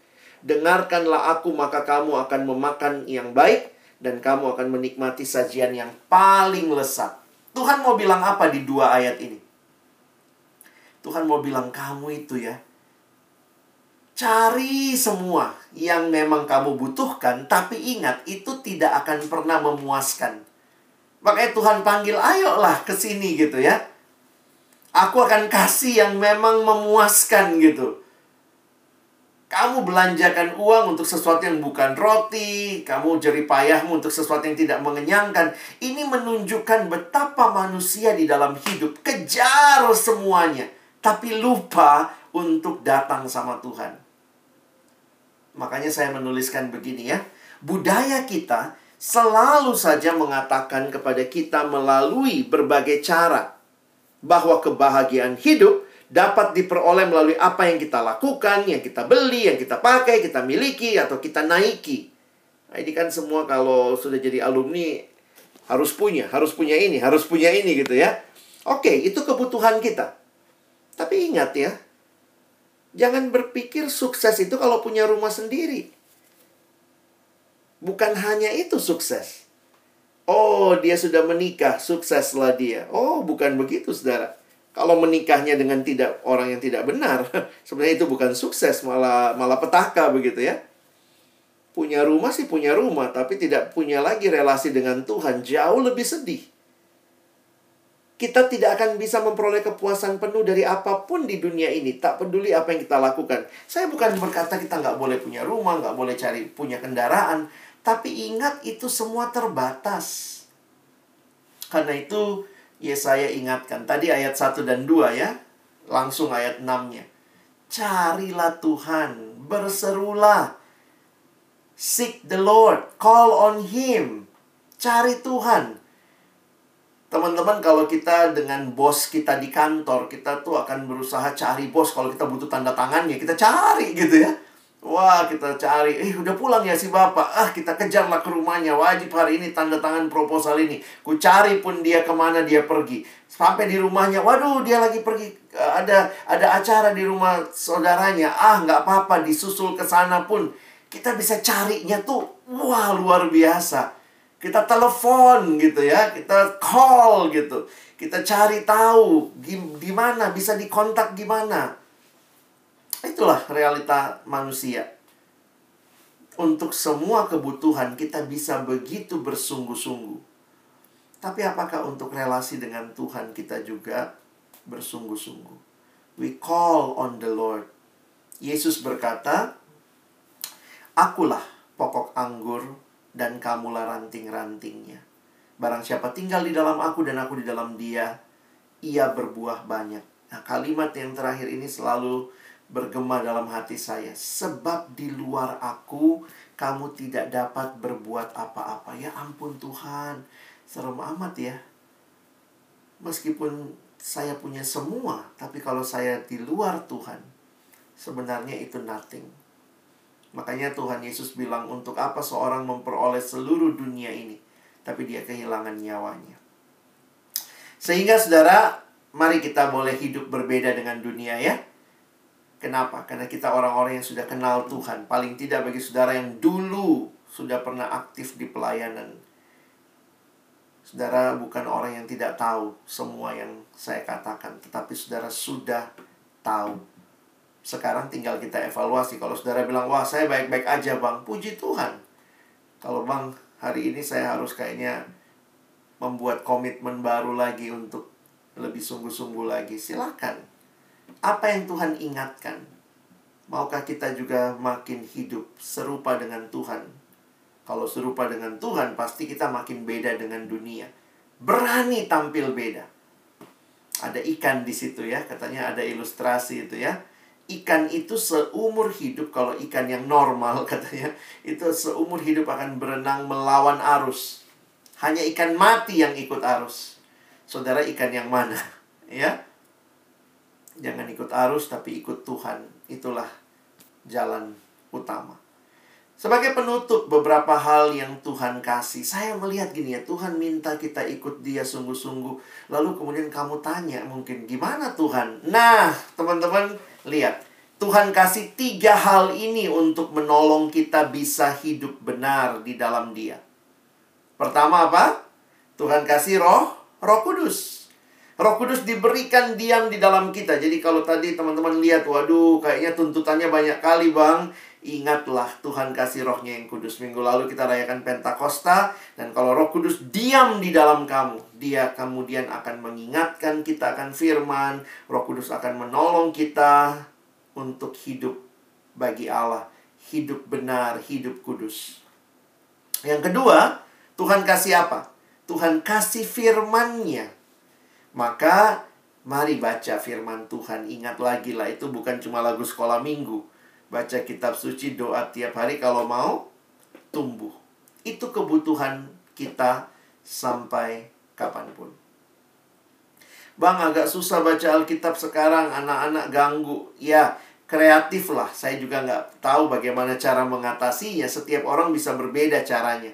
Dengarkanlah aku maka kamu akan memakan yang baik dan kamu akan menikmati sajian yang paling lesat. Tuhan mau bilang apa di dua ayat ini? Tuhan mau bilang kamu itu ya Cari semua yang memang kamu butuhkan, tapi ingat itu tidak akan pernah memuaskan. Makanya Tuhan panggil, ayolah ke sini gitu ya. Aku akan kasih yang memang memuaskan gitu. Kamu belanjakan uang untuk sesuatu yang bukan roti, kamu jeri payahmu untuk sesuatu yang tidak mengenyangkan. Ini menunjukkan betapa manusia di dalam hidup kejar semuanya, tapi lupa untuk datang sama Tuhan. Makanya saya menuliskan begini ya. Budaya kita selalu saja mengatakan kepada kita melalui berbagai cara bahwa kebahagiaan hidup dapat diperoleh melalui apa yang kita lakukan, yang kita beli, yang kita pakai, kita miliki, atau kita naiki. Nah, ini kan semua kalau sudah jadi alumni harus punya, harus punya ini, harus punya ini gitu ya. Oke, itu kebutuhan kita. Tapi ingat ya, Jangan berpikir sukses itu kalau punya rumah sendiri. Bukan hanya itu sukses. Oh, dia sudah menikah, sukseslah dia. Oh, bukan begitu, saudara. Kalau menikahnya dengan tidak orang yang tidak benar, sebenarnya itu bukan sukses, malah malah petaka begitu ya. Punya rumah sih punya rumah, tapi tidak punya lagi relasi dengan Tuhan, jauh lebih sedih kita tidak akan bisa memperoleh kepuasan penuh dari apa pun di dunia ini. Tak peduli apa yang kita lakukan. Saya bukan berkata kita nggak boleh punya rumah, nggak boleh cari punya kendaraan. Tapi ingat itu semua terbatas. Karena itu ya saya ingatkan. Tadi ayat 1 dan 2 ya. Langsung ayat 6-nya. Carilah Tuhan. Berserulah. Seek the Lord. Call on Him. Cari Tuhan Teman-teman kalau kita dengan bos kita di kantor, kita tuh akan berusaha cari bos kalau kita butuh tanda tangannya, kita cari gitu ya. Wah, kita cari, eh udah pulang ya si bapak. Ah, kita kejarlah ke rumahnya. Wajib hari ini tanda tangan proposal ini. Ku cari pun dia ke mana dia pergi. Sampai di rumahnya, waduh dia lagi pergi. Eh, ada ada acara di rumah saudaranya. Ah, nggak apa-apa, disusul ke sana pun. Kita bisa carinya tuh, wah luar biasa. Kita telepon gitu ya, kita call gitu. Kita cari tahu di mana bisa dikontak gimana. Itulah realita manusia. Untuk semua kebutuhan kita bisa begitu bersungguh-sungguh. Tapi apakah untuk relasi dengan Tuhan kita juga bersungguh-sungguh? We call on the Lord. Yesus berkata, Akulah pokok anggur dan kamulah ranting-rantingnya. Barang siapa tinggal di dalam aku dan aku di dalam dia, ia berbuah banyak. Nah, kalimat yang terakhir ini selalu bergema dalam hati saya. Sebab di luar aku, kamu tidak dapat berbuat apa-apa. Ya ampun Tuhan, serem amat ya. Meskipun saya punya semua, tapi kalau saya di luar Tuhan, sebenarnya itu nothing. Makanya Tuhan Yesus bilang untuk apa seorang memperoleh seluruh dunia ini tapi dia kehilangan nyawanya. Sehingga saudara, mari kita boleh hidup berbeda dengan dunia ya. Kenapa? Karena kita orang-orang yang sudah kenal Tuhan. Paling tidak bagi saudara yang dulu sudah pernah aktif di pelayanan. Saudara bukan orang yang tidak tahu semua yang saya katakan, tetapi saudara sudah tahu. Sekarang tinggal kita evaluasi. Kalau saudara bilang, "Wah, saya baik-baik aja, Bang." Puji Tuhan. Kalau Bang, hari ini saya harus kayaknya membuat komitmen baru lagi untuk lebih sungguh-sungguh lagi. Silakan apa yang Tuhan ingatkan? Maukah kita juga makin hidup serupa dengan Tuhan? Kalau serupa dengan Tuhan, pasti kita makin beda dengan dunia. Berani tampil beda. Ada ikan di situ ya, katanya ada ilustrasi itu ya. Ikan itu seumur hidup, kalau ikan yang normal katanya, itu seumur hidup akan berenang melawan arus. Hanya ikan mati yang ikut arus. Saudara ikan yang mana? Ya, Jangan ikut arus tapi ikut Tuhan. Itulah jalan utama. Sebagai penutup beberapa hal yang Tuhan kasih. Saya melihat gini ya, Tuhan minta kita ikut dia sungguh-sungguh. Lalu kemudian kamu tanya mungkin, gimana Tuhan? Nah, teman-teman, lihat. Tuhan kasih tiga hal ini untuk menolong kita bisa hidup benar di dalam dia. Pertama apa? Tuhan kasih roh, roh kudus. Roh Kudus diberikan diam di dalam kita. Jadi kalau tadi teman-teman lihat, waduh kayaknya tuntutannya banyak kali bang. Ingatlah Tuhan kasih rohnya yang kudus. Minggu lalu kita rayakan Pentakosta. Dan kalau roh kudus diam di dalam kamu. Dia kemudian akan mengingatkan kita akan firman. Roh kudus akan menolong kita untuk hidup bagi Allah. Hidup benar, hidup kudus. Yang kedua, Tuhan kasih apa? Tuhan kasih firmannya maka mari baca firman Tuhan. Ingat lagi lah itu bukan cuma lagu sekolah minggu. Baca kitab suci, doa tiap hari kalau mau tumbuh. Itu kebutuhan kita sampai kapan pun. Bang agak susah baca Alkitab sekarang, anak-anak ganggu. Ya, kreatif lah. Saya juga nggak tahu bagaimana cara mengatasinya. Setiap orang bisa berbeda caranya.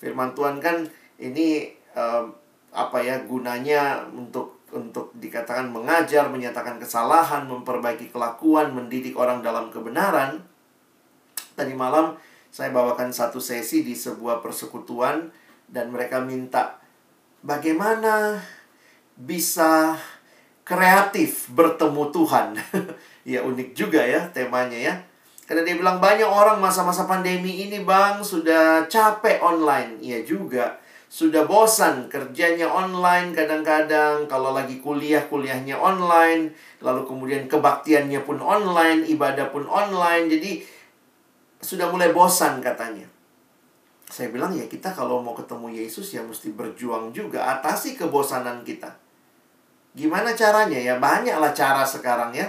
Firman Tuhan kan ini um, apa ya gunanya untuk untuk dikatakan mengajar, menyatakan kesalahan, memperbaiki kelakuan, mendidik orang dalam kebenaran. Tadi malam saya bawakan satu sesi di sebuah persekutuan dan mereka minta bagaimana bisa kreatif bertemu Tuhan. ya unik juga ya temanya ya. Karena dia bilang banyak orang masa-masa pandemi ini bang sudah capek online. Iya juga sudah bosan kerjanya online kadang-kadang kalau lagi kuliah kuliahnya online lalu kemudian kebaktiannya pun online ibadah pun online jadi sudah mulai bosan katanya. Saya bilang ya kita kalau mau ketemu Yesus ya mesti berjuang juga atasi kebosanan kita. Gimana caranya? Ya banyaklah cara sekarang ya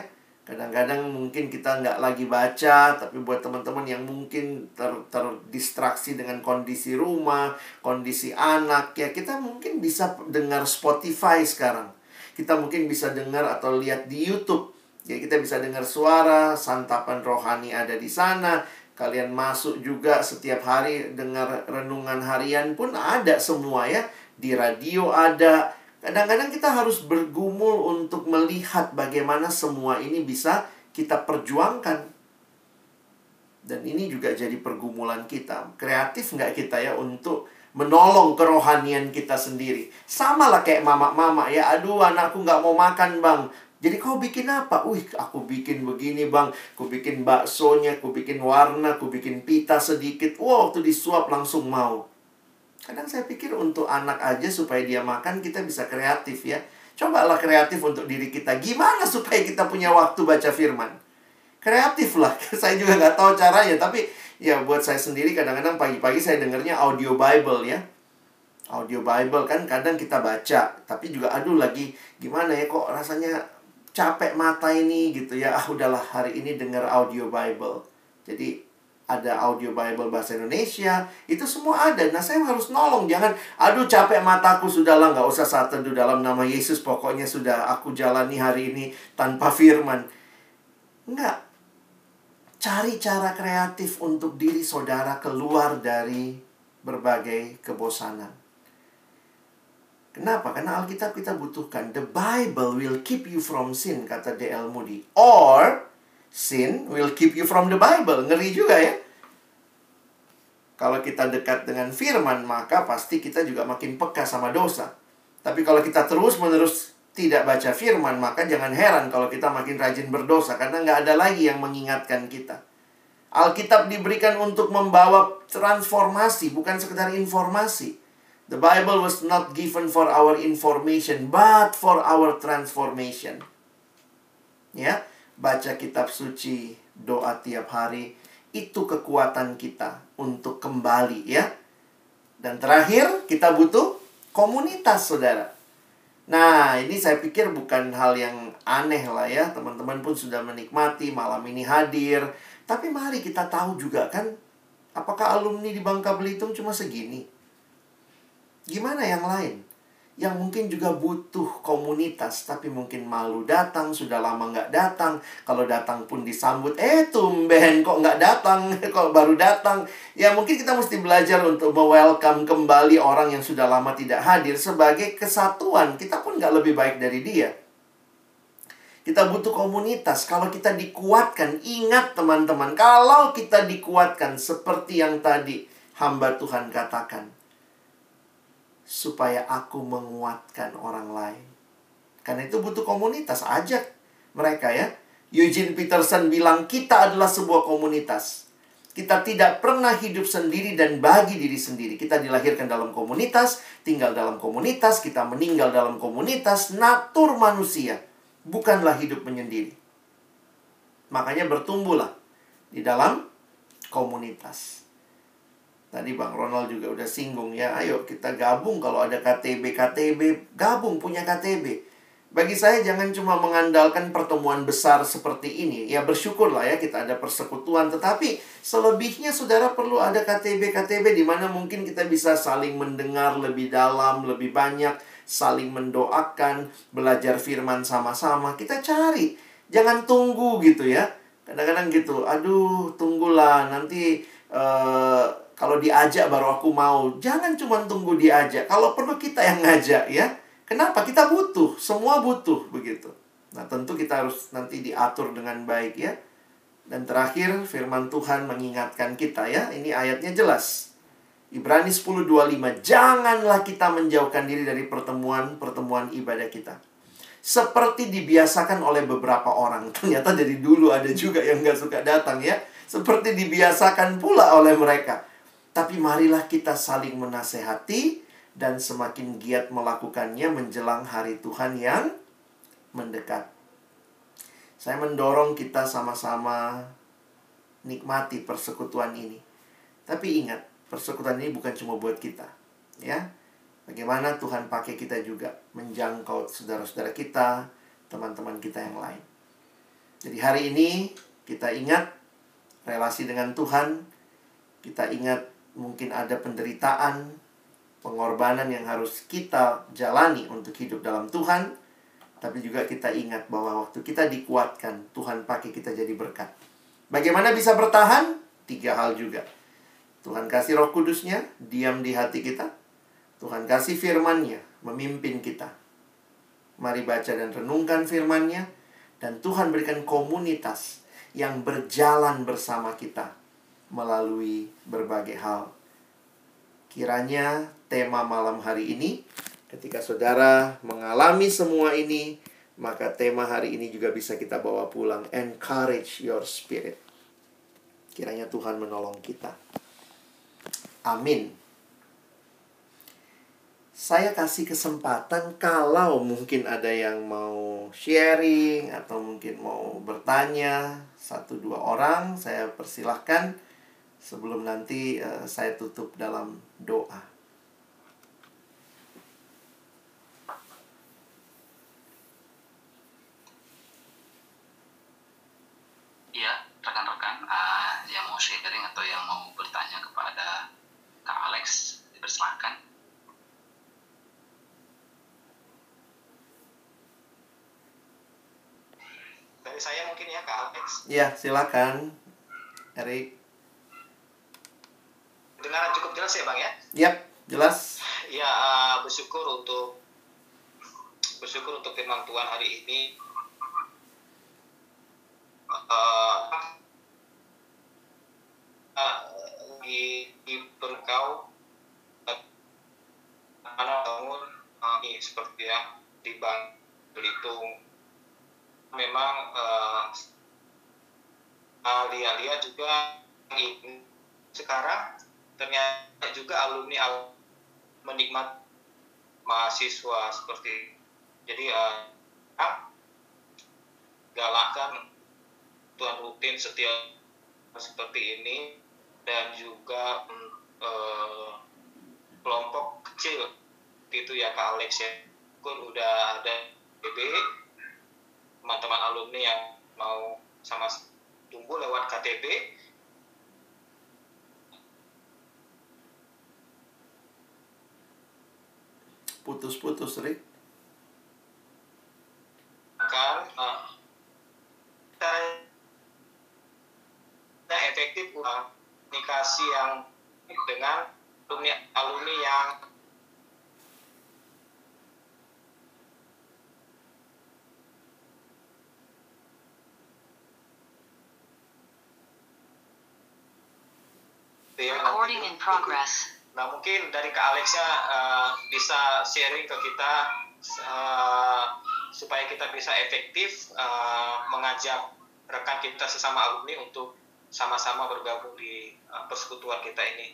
Kadang-kadang mungkin kita nggak lagi baca, tapi buat teman-teman yang mungkin ter terdistraksi dengan kondisi rumah, kondisi anak, ya kita mungkin bisa dengar Spotify sekarang. Kita mungkin bisa dengar atau lihat di YouTube. Ya kita bisa dengar suara, santapan rohani ada di sana. Kalian masuk juga setiap hari dengar renungan harian pun ada semua ya. Di radio ada, Kadang-kadang kita harus bergumul untuk melihat bagaimana semua ini bisa kita perjuangkan. Dan ini juga jadi pergumulan kita. Kreatif nggak kita ya untuk menolong kerohanian kita sendiri. Sama lah kayak mama-mama ya. Aduh anakku nggak mau makan bang. Jadi kau bikin apa? Wih, aku bikin begini bang. Aku bikin baksonya, aku bikin warna, aku bikin pita sedikit. Wow, waktu disuap langsung mau. Kadang saya pikir untuk anak aja supaya dia makan kita bisa kreatif ya. Cobalah kreatif untuk diri kita. Gimana supaya kita punya waktu baca firman? Kreatif lah. saya juga nggak tahu caranya. Tapi ya buat saya sendiri kadang-kadang pagi-pagi saya dengarnya audio Bible ya. Audio Bible kan kadang kita baca. Tapi juga aduh lagi gimana ya kok rasanya capek mata ini gitu ya. Ah udahlah hari ini dengar audio Bible. Jadi ada audio Bible bahasa Indonesia, itu semua ada. Nah, saya harus nolong, jangan, aduh capek mataku, sudahlah, nggak usah saat teduh dalam nama Yesus, pokoknya sudah aku jalani hari ini tanpa firman. Enggak. Cari cara kreatif untuk diri saudara keluar dari berbagai kebosanan. Kenapa? Karena Alkitab kita butuhkan. The Bible will keep you from sin, kata D.L. Moody. Or, sin will keep you from the Bible. Ngeri juga ya. Kalau kita dekat dengan firman, maka pasti kita juga makin peka sama dosa. Tapi kalau kita terus-menerus tidak baca firman, maka jangan heran kalau kita makin rajin berdosa. Karena nggak ada lagi yang mengingatkan kita. Alkitab diberikan untuk membawa transformasi, bukan sekedar informasi. The Bible was not given for our information, but for our transformation. Ya, baca kitab suci, doa tiap hari, itu kekuatan kita untuk kembali ya. Dan terakhir, kita butuh komunitas, Saudara. Nah, ini saya pikir bukan hal yang aneh lah ya. Teman-teman pun sudah menikmati malam ini hadir. Tapi mari kita tahu juga kan, apakah alumni di Bangka Belitung cuma segini? Gimana yang lain? Yang mungkin juga butuh komunitas, tapi mungkin malu datang, sudah lama nggak datang. Kalau datang pun disambut, eh tumben kok nggak datang, kok baru datang. Ya mungkin kita mesti belajar untuk welcome kembali orang yang sudah lama tidak hadir sebagai kesatuan. Kita pun nggak lebih baik dari dia. Kita butuh komunitas. Kalau kita dikuatkan, ingat teman-teman, kalau kita dikuatkan seperti yang tadi hamba Tuhan katakan, supaya aku menguatkan orang lain. Karena itu butuh komunitas, ajak mereka ya. Eugene Peterson bilang kita adalah sebuah komunitas. Kita tidak pernah hidup sendiri dan bagi diri sendiri. Kita dilahirkan dalam komunitas, tinggal dalam komunitas, kita meninggal dalam komunitas. Natur manusia bukanlah hidup menyendiri. Makanya bertumbuhlah di dalam komunitas. Tadi Bang Ronald juga udah singgung ya, ayo kita gabung kalau ada KTB, KTB, gabung punya KTB. Bagi saya jangan cuma mengandalkan pertemuan besar seperti ini. Ya bersyukurlah ya kita ada persekutuan, tetapi selebihnya saudara perlu ada KTB, KTB di mana mungkin kita bisa saling mendengar lebih dalam, lebih banyak, saling mendoakan, belajar firman sama-sama. Kita cari, jangan tunggu gitu ya. Kadang-kadang gitu, aduh tunggulah nanti uh, kalau diajak baru aku mau. Jangan cuma tunggu diajak. Kalau perlu kita yang ngajak ya. Kenapa? Kita butuh. Semua butuh begitu. Nah, tentu kita harus nanti diatur dengan baik ya. Dan terakhir firman Tuhan mengingatkan kita ya. Ini ayatnya jelas. Ibrani 10:25. Janganlah kita menjauhkan diri dari pertemuan-pertemuan ibadah kita. Seperti dibiasakan oleh beberapa orang. Ternyata dari dulu ada juga yang gak suka datang ya. Seperti dibiasakan pula oleh mereka. Tapi marilah kita saling menasehati dan semakin giat melakukannya menjelang hari Tuhan yang mendekat. Saya mendorong kita sama-sama nikmati persekutuan ini. Tapi ingat, persekutuan ini bukan cuma buat kita, ya. Bagaimana Tuhan pakai kita juga menjangkau saudara-saudara kita, teman-teman kita yang lain. Jadi hari ini kita ingat relasi dengan Tuhan, kita ingat mungkin ada penderitaan, pengorbanan yang harus kita jalani untuk hidup dalam Tuhan, tapi juga kita ingat bahwa waktu kita dikuatkan, Tuhan pakai kita jadi berkat. Bagaimana bisa bertahan? Tiga hal juga. Tuhan kasih roh kudusnya, diam di hati kita. Tuhan kasih firmannya, memimpin kita. Mari baca dan renungkan firmannya. Dan Tuhan berikan komunitas yang berjalan bersama kita melalui berbagai hal. Kiranya tema malam hari ini, ketika saudara mengalami semua ini, maka tema hari ini juga bisa kita bawa pulang. Encourage your spirit. Kiranya Tuhan menolong kita. Amin. Saya kasih kesempatan kalau mungkin ada yang mau sharing atau mungkin mau bertanya satu dua orang, saya persilahkan sebelum nanti uh, saya tutup dalam doa. Iya, rekan-rekan uh, yang mau sharing atau yang mau bertanya kepada Kak Alex, dipersilakan. Dari saya mungkin ya Kak Alex. Iya, silakan. Erik. Dengaran cukup jelas ya Bang ya? Yap, jelas. Ya, uh, bersyukur untuk bersyukur untuk firman Tuhan hari ini. Uh, uh, di, di Berkau mana tahun uh, seperti ya di Bang Belitung memang uh, Lia-Lia juga ini sekarang ternyata juga alumni al menikmat mahasiswa seperti jadi uh, galakkan tuan rutin setiap seperti ini. Dan juga uh, kelompok kecil itu ya Kak Alex ya. Pun udah ada BB teman-teman alumni yang mau sama tumbuh lewat KTB putus-putus Rick. Kan uh, efektif komunikasi yang dengan alumni alumni yang Recording in progress. Nah mungkin dari Kak Alexa uh, bisa sharing ke kita uh, supaya kita bisa efektif uh, mengajak rekan kita sesama alumni untuk sama-sama bergabung di uh, persekutuan kita ini.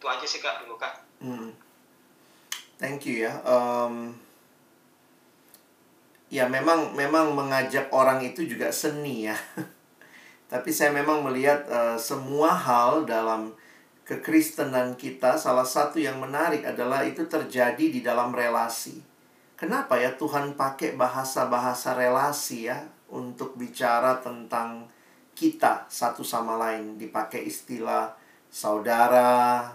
Itu aja sih Kak dulu Kak. Hmm. Thank you ya. Um, ya memang memang mengajak orang itu juga seni ya. Tapi saya memang melihat uh, semua hal dalam kekristenan kita salah satu yang menarik adalah itu terjadi di dalam relasi. Kenapa ya Tuhan pakai bahasa-bahasa relasi ya untuk bicara tentang kita satu sama lain dipakai istilah saudara,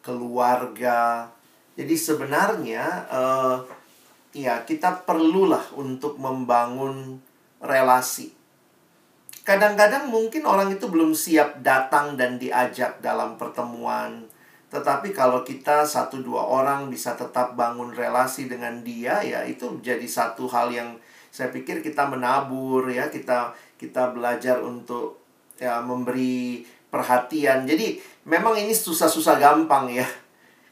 keluarga. Jadi sebenarnya uh, ya kita perlulah untuk membangun relasi Kadang-kadang mungkin orang itu belum siap datang dan diajak dalam pertemuan. Tetapi kalau kita satu dua orang bisa tetap bangun relasi dengan dia, ya itu jadi satu hal yang saya pikir kita menabur ya, kita kita belajar untuk ya memberi perhatian. Jadi memang ini susah-susah gampang ya.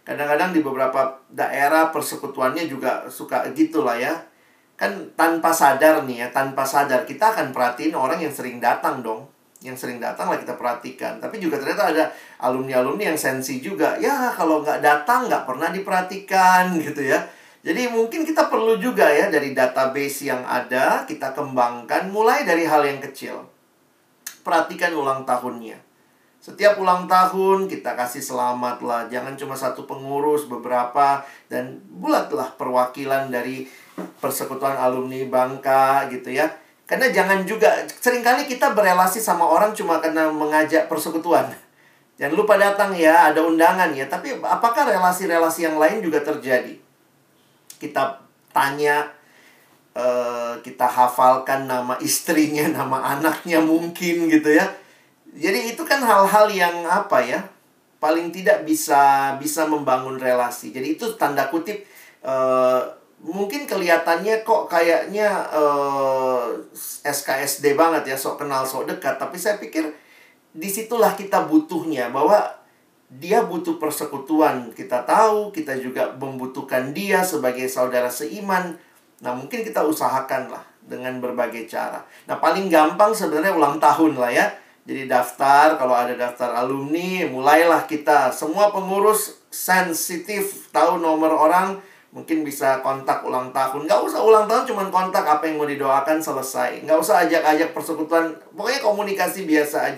Kadang-kadang di beberapa daerah persekutuannya juga suka gitulah ya kan tanpa sadar nih ya tanpa sadar kita akan perhatiin orang yang sering datang dong. Yang sering datang lah kita perhatikan. Tapi juga ternyata ada alumni alumni yang sensi juga. Ya kalau nggak datang nggak pernah diperhatikan gitu ya. Jadi mungkin kita perlu juga ya dari database yang ada kita kembangkan mulai dari hal yang kecil. Perhatikan ulang tahunnya. Setiap ulang tahun kita kasih selamat lah. Jangan cuma satu pengurus beberapa dan bulatlah perwakilan dari persekutuan alumni Bangka gitu ya. Karena jangan juga sering kali kita berelasi sama orang cuma karena mengajak persekutuan. Jangan lupa datang ya, ada undangan ya. Tapi apakah relasi-relasi yang lain juga terjadi? Kita tanya, uh, kita hafalkan nama istrinya, nama anaknya mungkin gitu ya. Jadi itu kan hal-hal yang apa ya? Paling tidak bisa bisa membangun relasi. Jadi itu tanda kutip uh, mungkin kelihatannya kok kayaknya uh, eh, SKSD banget ya sok kenal sok dekat. Tapi saya pikir di situlah kita butuhnya bahwa dia butuh persekutuan. Kita tahu kita juga membutuhkan dia sebagai saudara seiman. Nah mungkin kita usahakan lah dengan berbagai cara. Nah paling gampang sebenarnya ulang tahun lah ya. Jadi daftar kalau ada daftar alumni mulailah kita. Semua pengurus sensitif tahu nomor orang mungkin bisa kontak ulang tahun. Nggak usah ulang tahun cuman kontak apa yang mau didoakan selesai. Nggak usah ajak-ajak persekutuan. Pokoknya komunikasi biasa aja